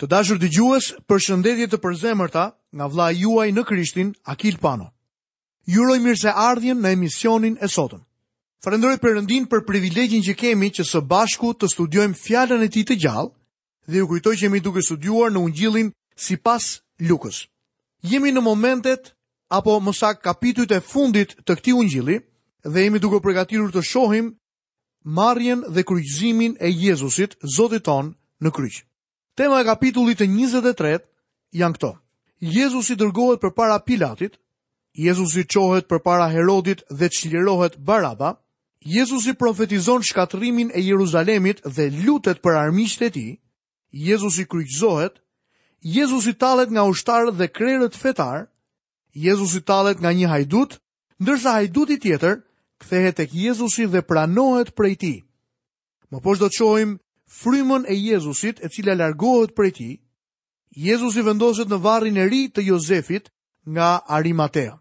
Të dashur dëgjues, përshëndetje të përzemërta nga vëllai juaj në Krishtin, Akil Pano. Ju uroj mirëseardhjen në emisionin e sotëm. Falenderoj Perëndinë për privilegjin që kemi që së bashku të studiojmë fjalën e tij të gjallë dhe ju kujtoj që jemi duke studiuar në Ungjillin sipas Lukës. Jemi në momentet apo më saktë kapitujt e fundit të këtij Ungjilli dhe jemi duke u përgatitur të shohim marrjen dhe kryqëzimin e Jezusit, Zotit tonë, në kryq. Tema e kapitullit të 23 janë këto. Jezusi dërgohet përpara Pilatit, Jezusi çohet përpara Herodit dhe çlirohet Baraba, Jezusi profetizon shkatërrimin e Jeruzalemit dhe lutet për armiqtë e tij, Jezusi kryqëzohet, Jezusi tallet nga ushtarët dhe krerët fetarë, Jezusi tallet nga një hajdut, Ndërsa hajduti tjetër kthehet tek Jezusi dhe pranohet prej tij. Më poshtë do të shohim frymën e Jezusit e cila largohet prej tij. Jezusi vendoset në varrin e ri të Jozefit nga Arimatea.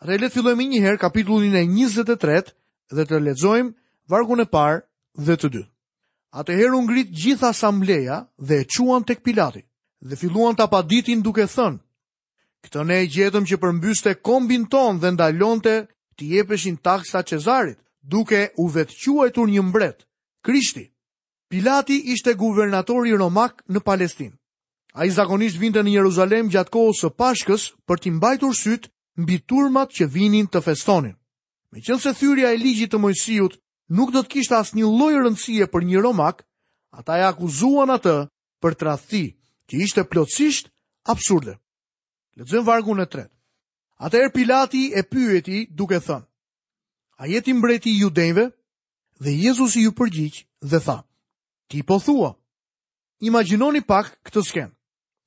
Atëherë le të fillojmë menjëherë kapitullin e 23 dhe të lexojmë vargun e parë dhe të dytë. Atëherë u ngrit gjithë asambleja dhe e çuan tek Pilati dhe filluan ta paditin duke thënë: Këtë ne e gjetëm që përmbyste kombin tonë dhe ndalonte t'i jepeshin taksa Cezarit, duke u vetëquajtur një mbret, Krishti. Pilati ishte guvernatori romak në Palestinë. Ai zakonisht vinte në Jeruzalem gjatë kohës së Pashkës për t'i mbajtur sytë mbi turmat që vinin të festonin. Meqenëse thyrja e ligjit të Mojsiut nuk do të kishte asnjë lloj rëndësie për një romak, ata e akuzuan atë për tradhti që ishte plotësisht absurde. Lexojmë vargun e tretë. Atëherë Pilati e pyeti duke thënë: A je ti mbreti i judenjve? Dhe Jezusi iu përgjigj dhe tha: Ti po thua. Imagjinoni pak këtë skenë.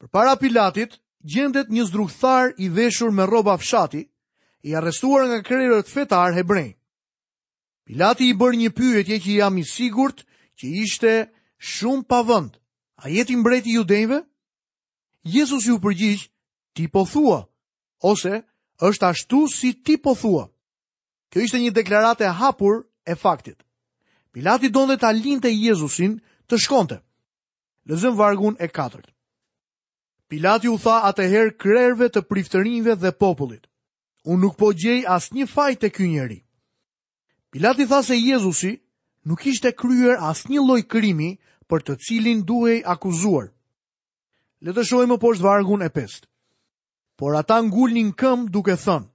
Përpara Pilatit gjendet një zdrukthtar i veshur me rroba fshati, i arrestuar nga krerët fetarë hebrenj. Pilati i bëri një pyetje që jam i sigurt që ishte shumë pa vend. A je ti mbreti i judenjve? Jezusi iu përgjigj, ti po thua, ose është ashtu si ti po thua. Kjo ishte një deklaratë e hapur e faktit. Pilati donte ta linte Jezusin të shkonte. Lexojmë vargun e katërt. Pilati u tha atëherë krerëve të priftërinjve dhe popullit. Unë nuk po gjej asnjë faj te ky njeri. Pilati tha se Jezusi nuk kishte kryer asnjë lloj krimi për të cilin duhej akuzuar. Le të shohim më poshtë vargun e 5. Por ata ngulnin këmbë duke thënë: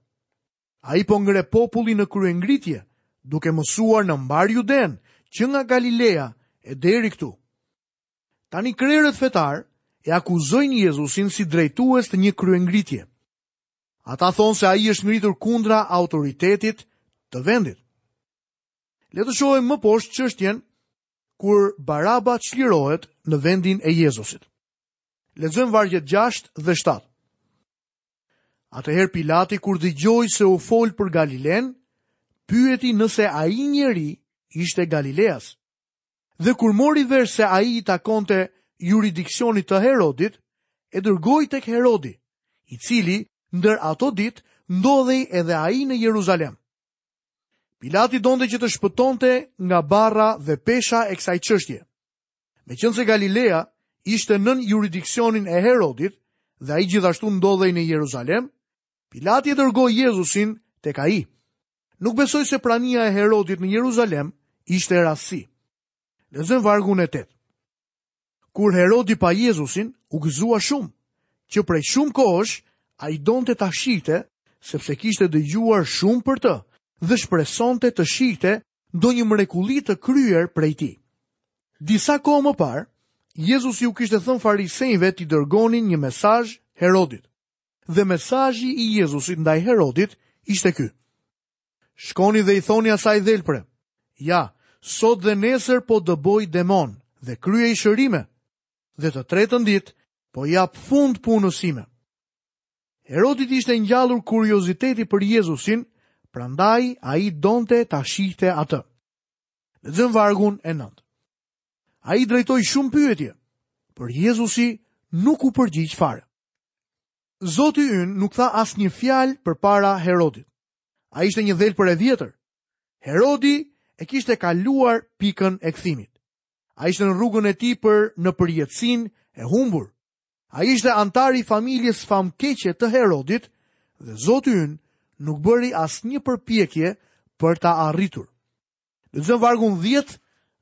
Ai po ngre popullin në kryengritje, duke mësuar në mbarë Judenë, që nga Galilea e deri këtu. Tani krerët fetarë e akuzojnë Jezusin si drejtues të një kryengritje. Ata thonë se ai është ngritur kundra autoritetit të vendit. Le të shohim më poshtë çështjen kur Baraba çlirohet në vendin e Jezusit. Lexojmë vargjet 6 dhe 7. Atëherë Pilati kur dëgjoi se u fol për Galilenë, pyeti nëse ai njeri ishte Galileas. Dhe kur mori vesh se ai i takonte juridiksionit të Herodit, e dërgoi tek Herodi, i cili ndër ato ditë ndodhej edhe ai në Jeruzalem. Pilati donte që të shpëtonte nga barra dhe pesha e kësaj çështje. Meqenëse Galilea ishte nën juridiksionin e Herodit dhe ai gjithashtu ndodhej në Jeruzalem, Pilati e dërgoi Jezusin tek ai. Nuk besoj se prania e Herodit në Jeruzalem ishte rastësi. Lexojmë vargun e tetë. Kur Herodi pa Jezusin, u gëzua shumë, që prej shumë kohësh ai donte ta shihte, sepse kishte dëgjuar shumë për të dhe shpresonte të shihte ndonjë mrekulli të kryer prej tij. Disa kohë më parë, Jezusi u kishte thënë farisenjve t'i dërgonin një mesazh Herodit. Dhe mesazhi i Jezusit ndaj Herodit ishte ky. Shkoni dhe i thoni asaj dhelpre. Ja, sot dhe nesër po dëboj demonë dhe kryej shërime dhe të tretën ditë po i jap fund punës sime. Herodit i ishte ngjallur kurioziteti për Jezusin, prandaj ai donte ta shihte atë. Lexojmë vargun e nëntë. Ai i drejtoi shumë pyetje, por Jezusi nuk u përgjigj fare. Zoti ynë nuk tha asnjë fjalë përpara Herodit. Ai ishte një dhelpër e vjetër. Herodi e kishte kaluar pikën e kthimit. Ai ishte në rrugën e tij për në përjetësinë e humbur. Ai ishte anëtar i familjes famkeqe të Herodit dhe Zoti ynë nuk bëri asnjë përpjekje për ta arritur. Lexojmë vargun 10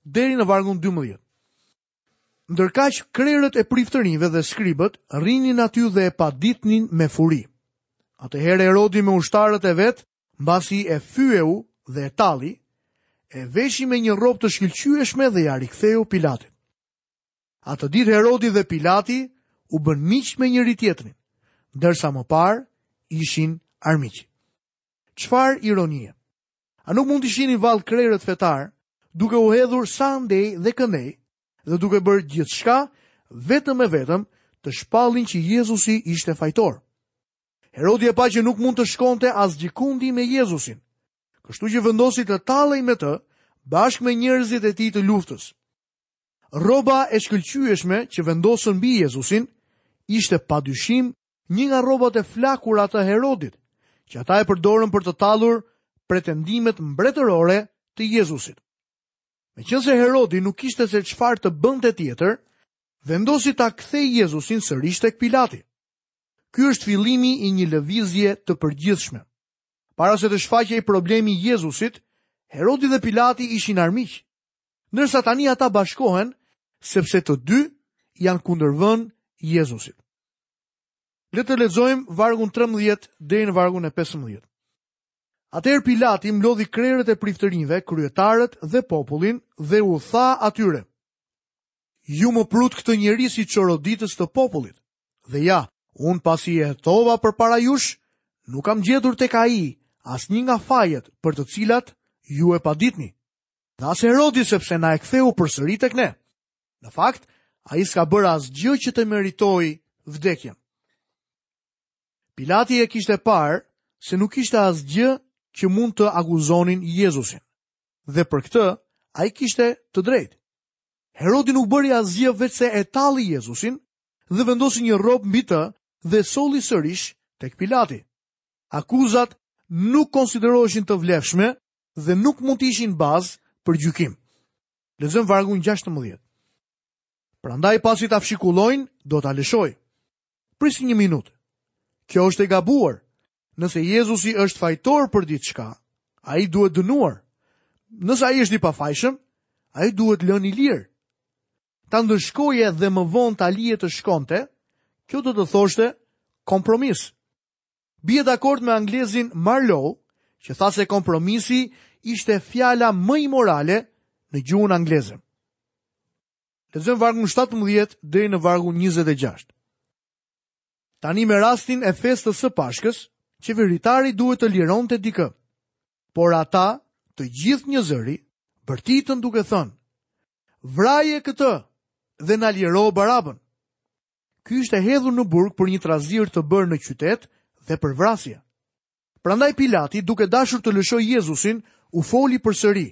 deri në vargun 12. Ndërkaq krerët e priftërinjve dhe skribët rrinin aty dhe e paditnin me furi. Atëherë Herodi me ushtarët e vet, mbasi e fyeu dhe e talli, e veshi me një rrobë të shkëlqyeshme dhe ia riktheu Pilatit. Atë ditë Herodi dhe Pilati u bënë miq me njëri-tjetrin, ndërsa më parë ishin armiq. Çfarë ironie. A nuk mund t'i shihni vallë krerët fetarë duke u hedhur sa andej dhe këndej dhe duke bërë gjithçka vetëm e vetëm të shpallin që Jezusi ishte fajtor. Herodi e pa që nuk mund të shkonte asgjëkundi me Jezusin, kështu që vendosi të tallej me të bashkë me njerëzit e tij të luftës. Rroba e shkëlqyeshme që vendosën mbi Jezusin ishte padyshim një nga rrobat e flakura të Herodit, që ata e përdorën për të tallur pretendimet mbretërore të Jezusit. Meqenëse Herodi nuk kishte se çfarë të bënte tjetër, vendosi ta kthejë Jezusin sërish tek Pilati. Ky është fillimi i një lëvizje të përgjithshme. Para se të shfaqej problemi i Jezusit, Herodi dhe Pilati ishin armiq. Ndërsa tani ata bashkohen sepse të dy i janë kundërvënë Jezusit. Le të lexojmë vargun 13 deri në vargun e 15. Atëherë Pilati mblodhi krerët e priftërinjve, kryetarët dhe popullin dhe u tha atyre: Ju më prutë këtë njeri si çoroditës të popullit. Dhe ja, unë pasi e hetova përpara jush, nuk kam gjetur tek ai asnjë nga fajet për të cilat ju e paditni. Dhe as Herodi sepse na e ktheu përsëri tek ne. Në fakt, ai s'ka bërë asgjë që të meritojë vdekjen. Pilati e kishte parë se nuk ishte asgjë që mund të akuzonin Jezusin. Dhe për këtë, ai kishte të drejtë. Herodi nuk bëri asgjë veçse e talli Jezusin dhe vendosi një rrobë mbi të dhe e solli sërish tek Pilati. Akuzat nuk konsideroheshin të vlefshme dhe nuk mund të ishin bazë për gjykim. Lexojmë vargun 16. Prandaj pasi ta fshikullojnë, do ta lëshoj. Prisni një minutë. Kjo është e gabuar. Nëse Jezusi është fajtor për diçka, ai duhet dënuar. Nëse ai është i pafajshëm, ai duhet lënë i lirë. Ta ndëshkoje dhe më vonë ta lije të shkonte, kjo do të thoshte kompromis. Bie dakord me anglezin Marlowe, që tha se kompromisi ishte fjala më imorale në gjuhën angleze. Lexojmë vargun 17 deri në vargun 26. Tani me rastin e festës së Pashkës, qeveritari duhet të lironte dikë. Por ata, të gjithë njëzëri, bërtitën duke thënë: Vraje këtë dhe na liro Barabën. Ky ishte hedhur në burg për një trazirë të bërë në qytet dhe për vrasje. Prandaj Pilati, duke dashur të lëshojë Jezusin, u foli përsëri.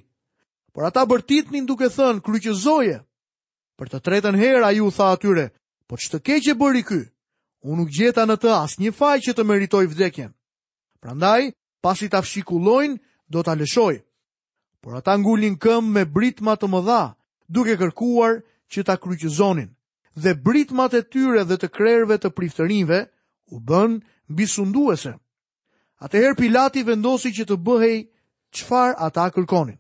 Por ata bërtitnin duke thënë, kryqëzoje! Për të tretën herë ai u tha atyre, po ç'të keqe bëri ky? Unë nuk gjeta në të asnjë faj që të meritojë vdekjen. Prandaj, pasi ta fshikullojnë, do ta lëshoj. Por ata ngulnin këmbë me britma të mëdha, duke kërkuar që ta kryqëzonin, dhe britmat e tyre dhe të krerëve të priftërinjve u bënë mbisunduese. Atëherë Pilati vendosi që të bëhej çfarë ata kërkonin.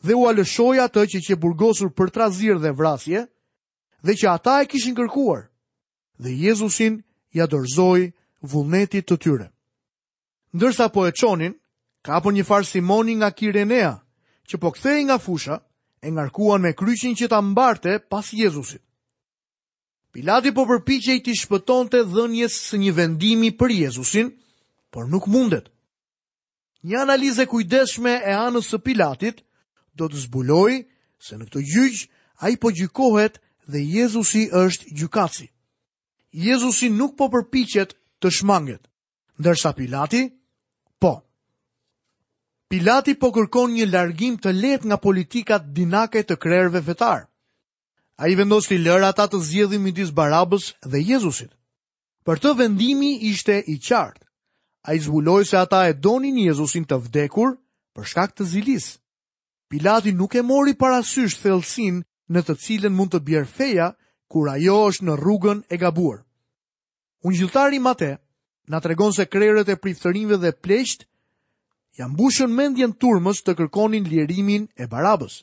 Dhe ua lëshoi atë që qe burgosur për trazirë dhe vrasje, dhe që ata e kishin kërkuar. Dhe Jezusin ia dorëzoi vullnetit të tyre. Ndërsa po e çonin, kapën njëfarë Simoni nga Kirenea, që po kthehej nga fusha, e ngarkuan me kryqin që ta mbarte pas Jezusit. Pilati po përpiqej t'i shpëtonte dhënies së një vendimi për Jezusin, por nuk mundet. Një analizë e kujdesshme e anës së Pilatit do të zbulojë se në këtë gjyq ai po gjykohet dhe Jezusi është gjykatësi. Jezusi nuk po përpiqet të shmanget. Ndërsa Pilati, po. Pilati po kërkon një largim të lehtë nga politikat dinake të krerëve fetarë. Ai vendos t'i lërë ata të zgjedhin midis Barabës dhe Jezusit. Për të vendimi ishte i qartë. Ai zbuloi se ata e donin Jezusin të vdekur për shkak të zilisë. Pilati nuk e mori parasysh thellësinë në të cilën mund të bjerë feja kur ajo është në rrugën e gabuar. Ungjilltari Mate na tregon se krerët e priftërinjve dhe pleqtë ia mbushën mendjen turmës të kërkonin lirimin e Barabës.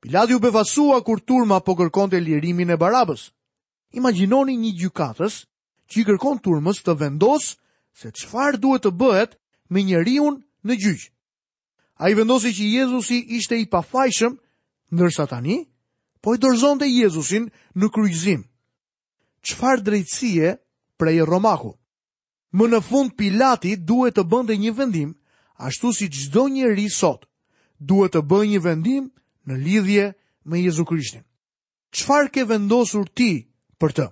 Pilati u befasua kur turma po kërkonte lirimin e Barabës. Imagjinoni një gjykatës që i kërkon turmës të vendosë se çfarë duhet të bëhet me njeriun në gjyq. Ai vendosi që Jezusi ishte i pafajshëm, ndërsa tani po e dorëzonte Jezusin në kryqëzim. Çfarë drejtësie prej romaku. Më në fund Pilati duhet të bënte një vendim, ashtu si çdo njeri sot duhet të bëjë një vendim në lidhje me Jezu Krishtin. Çfarë ke vendosur ti për të?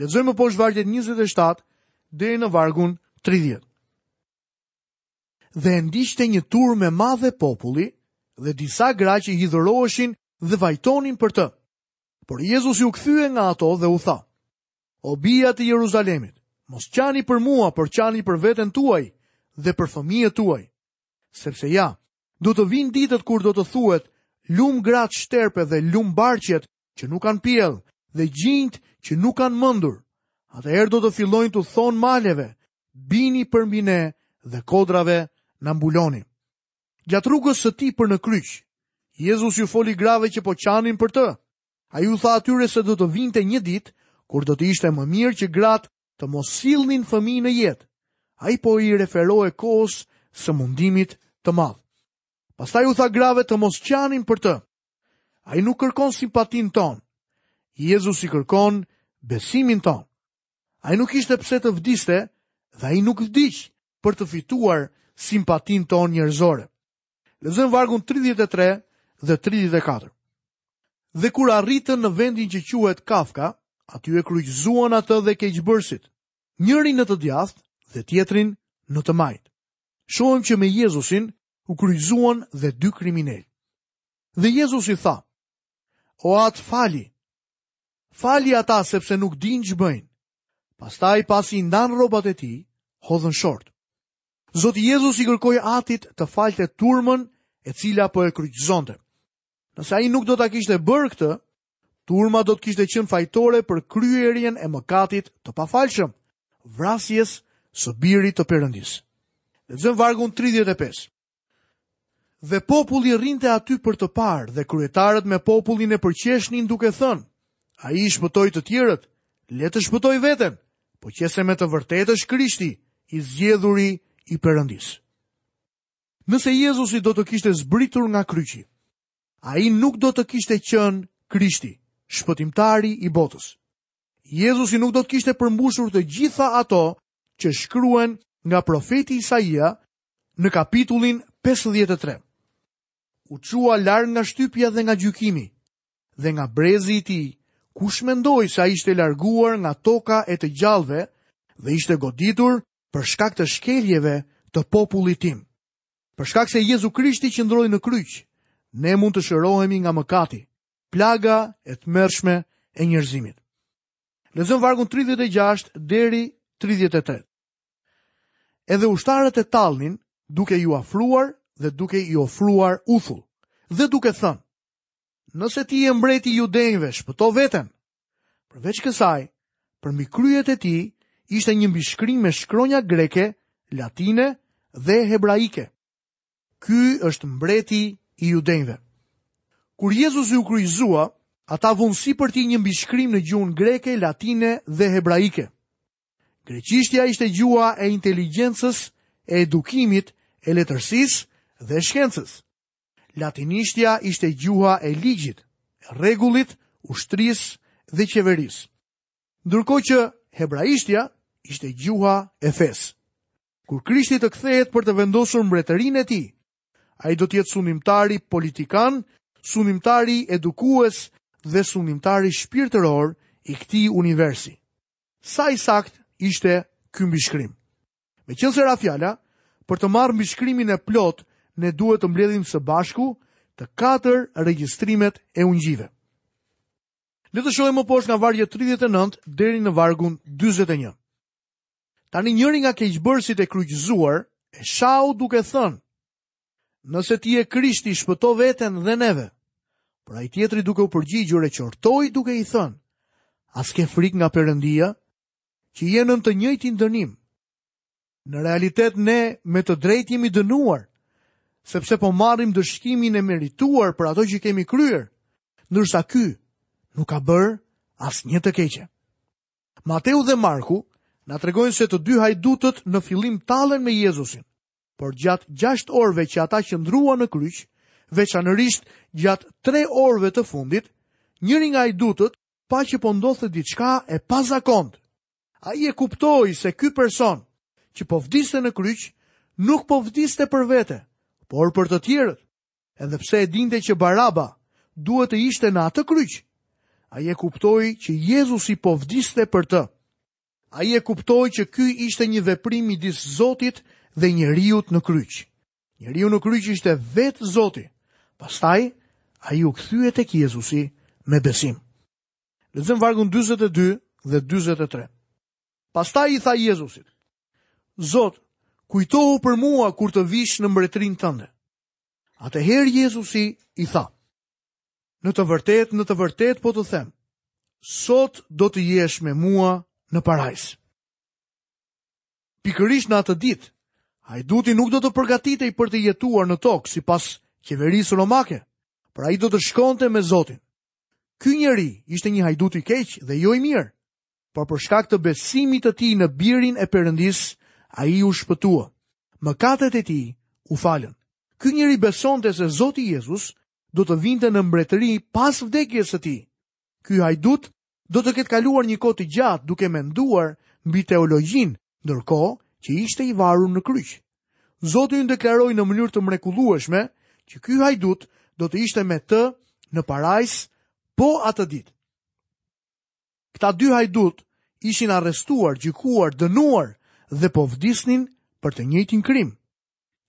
Lexojmë poshtë vargjet 27 deri në vargun 30. Dhe e ndiqte një turmë e madhe populli dhe disa gra që hidhëroheshin dhe vajtonin për të. Por Jezusi u kthye nga ato dhe u tha, O bija të Jeruzalemit, mos qani për mua, por qani për veten tuaj dhe për fëmijët tuaj. Sepse ja, do të vijnë ditët kur do të thuhet, lum gratë shterpe dhe lum barqet që nuk kanë pjellë dhe gjinjtë që nuk kanë mëndur. Atëherë do të fillojnë t'u thonë maleve, bini përmbi ne dhe kodrave na mbuloni. Gjatë rrugës së tij për në kryq, Jezusi u foli grave që po qanin për të. Ai u tha atyre se do të vinte një ditë, kur do të ishte më mirë që gratë të mos sillnin fëmijë në jetë. Ai po i referohej kohës së mundimit të madh. Pastaj u tha grave të mos qanin për të. Ai nuk kërkon simpatinë tonë. Jezusi kërkon besimin tonë. Ai nuk kishte pse të vdiste dhe ai nuk vdiq për të fituar simpatinë tonë njerëzore. Lexojmë vargun 33 dhe 34. Dhe kur arritën në vendin që quhet Kafka, aty e kryqëzuan atë dhe keqbërësit, njërin në të djathtë dhe tjetrin në të majtë. Shohim që me Jezusin u kryqëzuan dhe dy kriminelë. Dhe Jezusi tha: O atë fali, Fali ata sepse nuk dinë ç'bëjnë. Pastaj pasi i ndanë rrobat e tij, hodhën short. Zoti Jezus i kërkoi atit të falte turmën e cila po e kryqëzonte. Nëse ai nuk do ta kishte bërë këtë, turma do të kishte qenë fajtore për kryerjen e mëkatit të pafalshëm, vrasjes së birit të Perëndisë. Lexojmë vargun 35. Dhe populli rrinte aty për të parë dhe kryetarët me popullin e përqeshnin duke thënë, ai i shpëtoi të tjerët, le të shpëtojë veten, po qe se me të vërtetë është Krishti, i zgjedhuri i Perëndisë. Nëse Jezusi do të kishte zbritur nga kryqi, ai nuk do të kishte qenë Krishti, shpëtimtari i botës. Jezusi nuk do të kishte përmbushur të gjitha ato që shkruhen nga profeti Isaia në kapitullin 53. U çua larg nga shtypja dhe nga gjykimi, dhe nga brezi i tij, kush mendoi se ai ishte larguar nga toka e të gjallëve dhe ishte goditur për shkak të shkeljeve të popullit tim. Për shkak se Jezu Krishti qëndroi në kryq, ne mund të shërohemi nga mëkati, plaga e tmerrshme e njerëzimit. Lexojmë vargun 36 deri 38. Edhe ushtarët e tallnin duke iu afruar dhe duke i ofruar uthull dhe duke thënë, nëse ti je mbreti i judenjve, shpëto veten. Përveç kësaj, përmbi kryet e tij, ishte një mbishkrim me shkronja greke, latine dhe hebraike. Ky është mbreti i judenjve. Kur Jezusi u kryqëzua, ata vunë sipër tij një mbishkrim në gjuhën greke, latine dhe hebraike. Greqishtja ishte gjuha e inteligjencës, e edukimit, e letërsisë dhe shkencës. Latinishtja ishte gjuha e ligjit, rregullit, ushtrisë dhe qeverisë. Ndërkohë që hebraishtja ishte gjuha e fesë. Kur Krishti të kthehet për të vendosur mbretërinë e tij, ai do të jetë sundimtari politikan, sundimtari edukues dhe sundimtari shpirtëror i këtij universi. Sa i saktë ishte ky mbishkrim. Meqenëse ra fjala, për të marrë mbishkrimin e plotë, ne duhet të mbledhim së bashku të katër regjistrimet e ungjijve. Le të shohim më poshtë nga vargu 39 deri në vargun 41. Tani njëri nga keqbërësit e kryqëzuar e shau duke thënë, Nëse ti je Krishti, shpëto veten dhe neve. Por ai tjetri duke u përgjigjur e qortoi duke i thënë: A s'ke frikë nga Perëndia, që je nën të njëjtin dënim? Në realitet ne me të drejtë jemi dënuar, sepse po marrim ndëshkimin e merituar për ato që kemi kryer, ndërsa ky nuk ka bërë asnjë të keqe. Mateu dhe Marku na tregojnë se të dy hajdutët në fillim tallen me Jezusin. Por gjatë 6 orëve që ata qëndruan në kryq, veçanërisht gjatë 3 orëve të fundit, njëri nga hajdutët pa që po ndodhte diçka e pazakontë. Ai e kuptoi se ky person që po vdiste në kryq nuk po vdiste për vete, por për të tjerët. Edhe pse e dinte që Baraba duhet të ishte në atë kryq, ai e kuptoi që Jezusi po vdiste për të. Ai e kuptoi që ky ishte një veprim midis Zotit dhe njeriut në kryq. Njeriu në kryq ishte vetë Zoti. Pastaj, ai u kthye tek Jezusi me besim. Lexojmë vargun 42 dhe 43. Pastaj i tha Jezusit, Zot, kujtohu për mua kur të vijsh në mbretërinë tënde. Atëherë Jezusi i tha, Në të vërtetë, në të vërtetë po të them, sot do të jesh me mua në parajsë. Pikërisht në atë ditë, hajduti nuk do të përgatitej për të jetuar në tokë sipas qeverisë romake, por ai do të shkonte me Zotin. Ky njeri ishte një hajdut i keq dhe jo i mirë. por për shkak të besimit të tij në birin e Perëndisë, ai u shpëtua. Mëkatet e tij u falën. Ky njeri besonte se Zoti Jezus do të vinte në mbretëri pas vdekjes së tij. Ky hajdut do të ketë kaluar një kohë të gjatë duke menduar mbi teologjinë, ndërkohë që ishte i varur në kryq. Zoti ynë deklaroi në mënyrë të mrekullueshme që ky hajdut do të ishte me të në parajsë po atë ditë. Këta dy hajdutë ishin arrestuar, gjykuar, dënuar dhe po vdisnin për të njëjtin krim.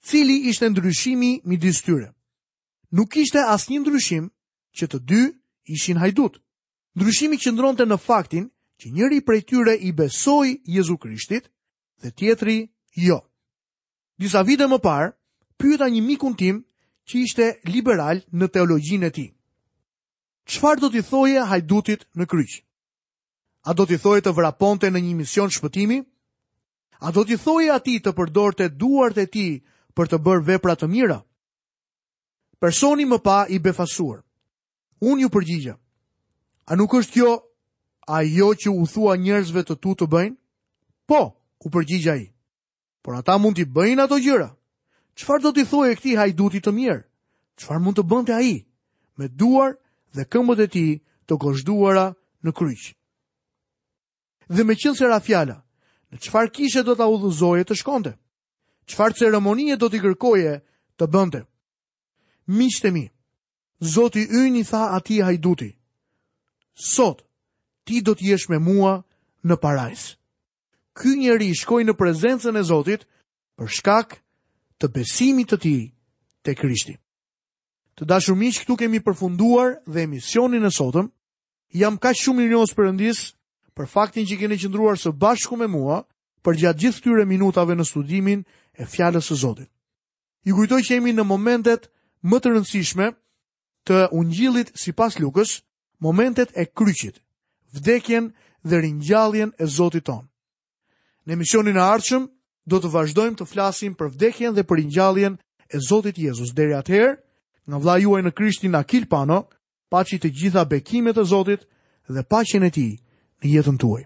Cili ishte ndryshimi midis tyre? Nuk ishte asnjë ndryshim që të dy ishin hajdutë. Ndryshimi qëndronte në faktin që njëri prej tyre i besoi Jezu Krishtit dhe tjetri jo. Disa vite më parë, pyeta një mikun tim që ishte liberal në teologjinë e tij. Çfarë do t'i thoje hajdutit në kryq? A do t'i thoje të vraponte në një mision shpëtimi? A do t'i thoje atij të përdorte duart e tij për të bërë vepra të mira? Personi më pa i befasuar. Unë iu përgjigja. A nuk është kjo ajo që u thua njerëzve të tu të bëjnë? Po, u përgjigj ai. Por ata mund t'i bëjnë ato gjëra. Çfarë do t'i thoje këtij hajduti të mirë? Çfarë mund të bënte ai me duar dhe këmbët e tij të gozhduara në kryq? Dhe meqenëse ra fjala, në çfarë kishe do ta udhëzoje të shkonte? Çfarë ceremonie do t'i kërkoje të bënte? Miqtë e mi, Zoti ynë i tha atij hajduti, sot ti do t'jesh me mua në parajsë. Ky njeri shkoi në prezencën e Zotit për shkak të besimit të tij te Krishti. Të dashur miq, këtu kemi përfunduar dhe emisionin e sotëm. Jam kaq shumë mirënjohës Perëndisë për faktin që keni qëndruar së bashku me mua përgjatë gjithë këtyre minutave në studimin e fjalës së Zotit. Ju kujtoj që jemi në momentet më të rëndësishme të ungjillit sipas Lukës, momentet e kryqit, vdekjen dhe ringjalljen e Zotit tonë. Në emisionin e ardhshëm do të vazhdojmë të flasim për vdekjen dhe për ringjalljen e Zotit Jezus. Deri atëherë, nga vëllai juaj në Krishtin Akil Pano, paçi të gjitha bekimet e Zotit dhe paqen e tij në jetën tuaj.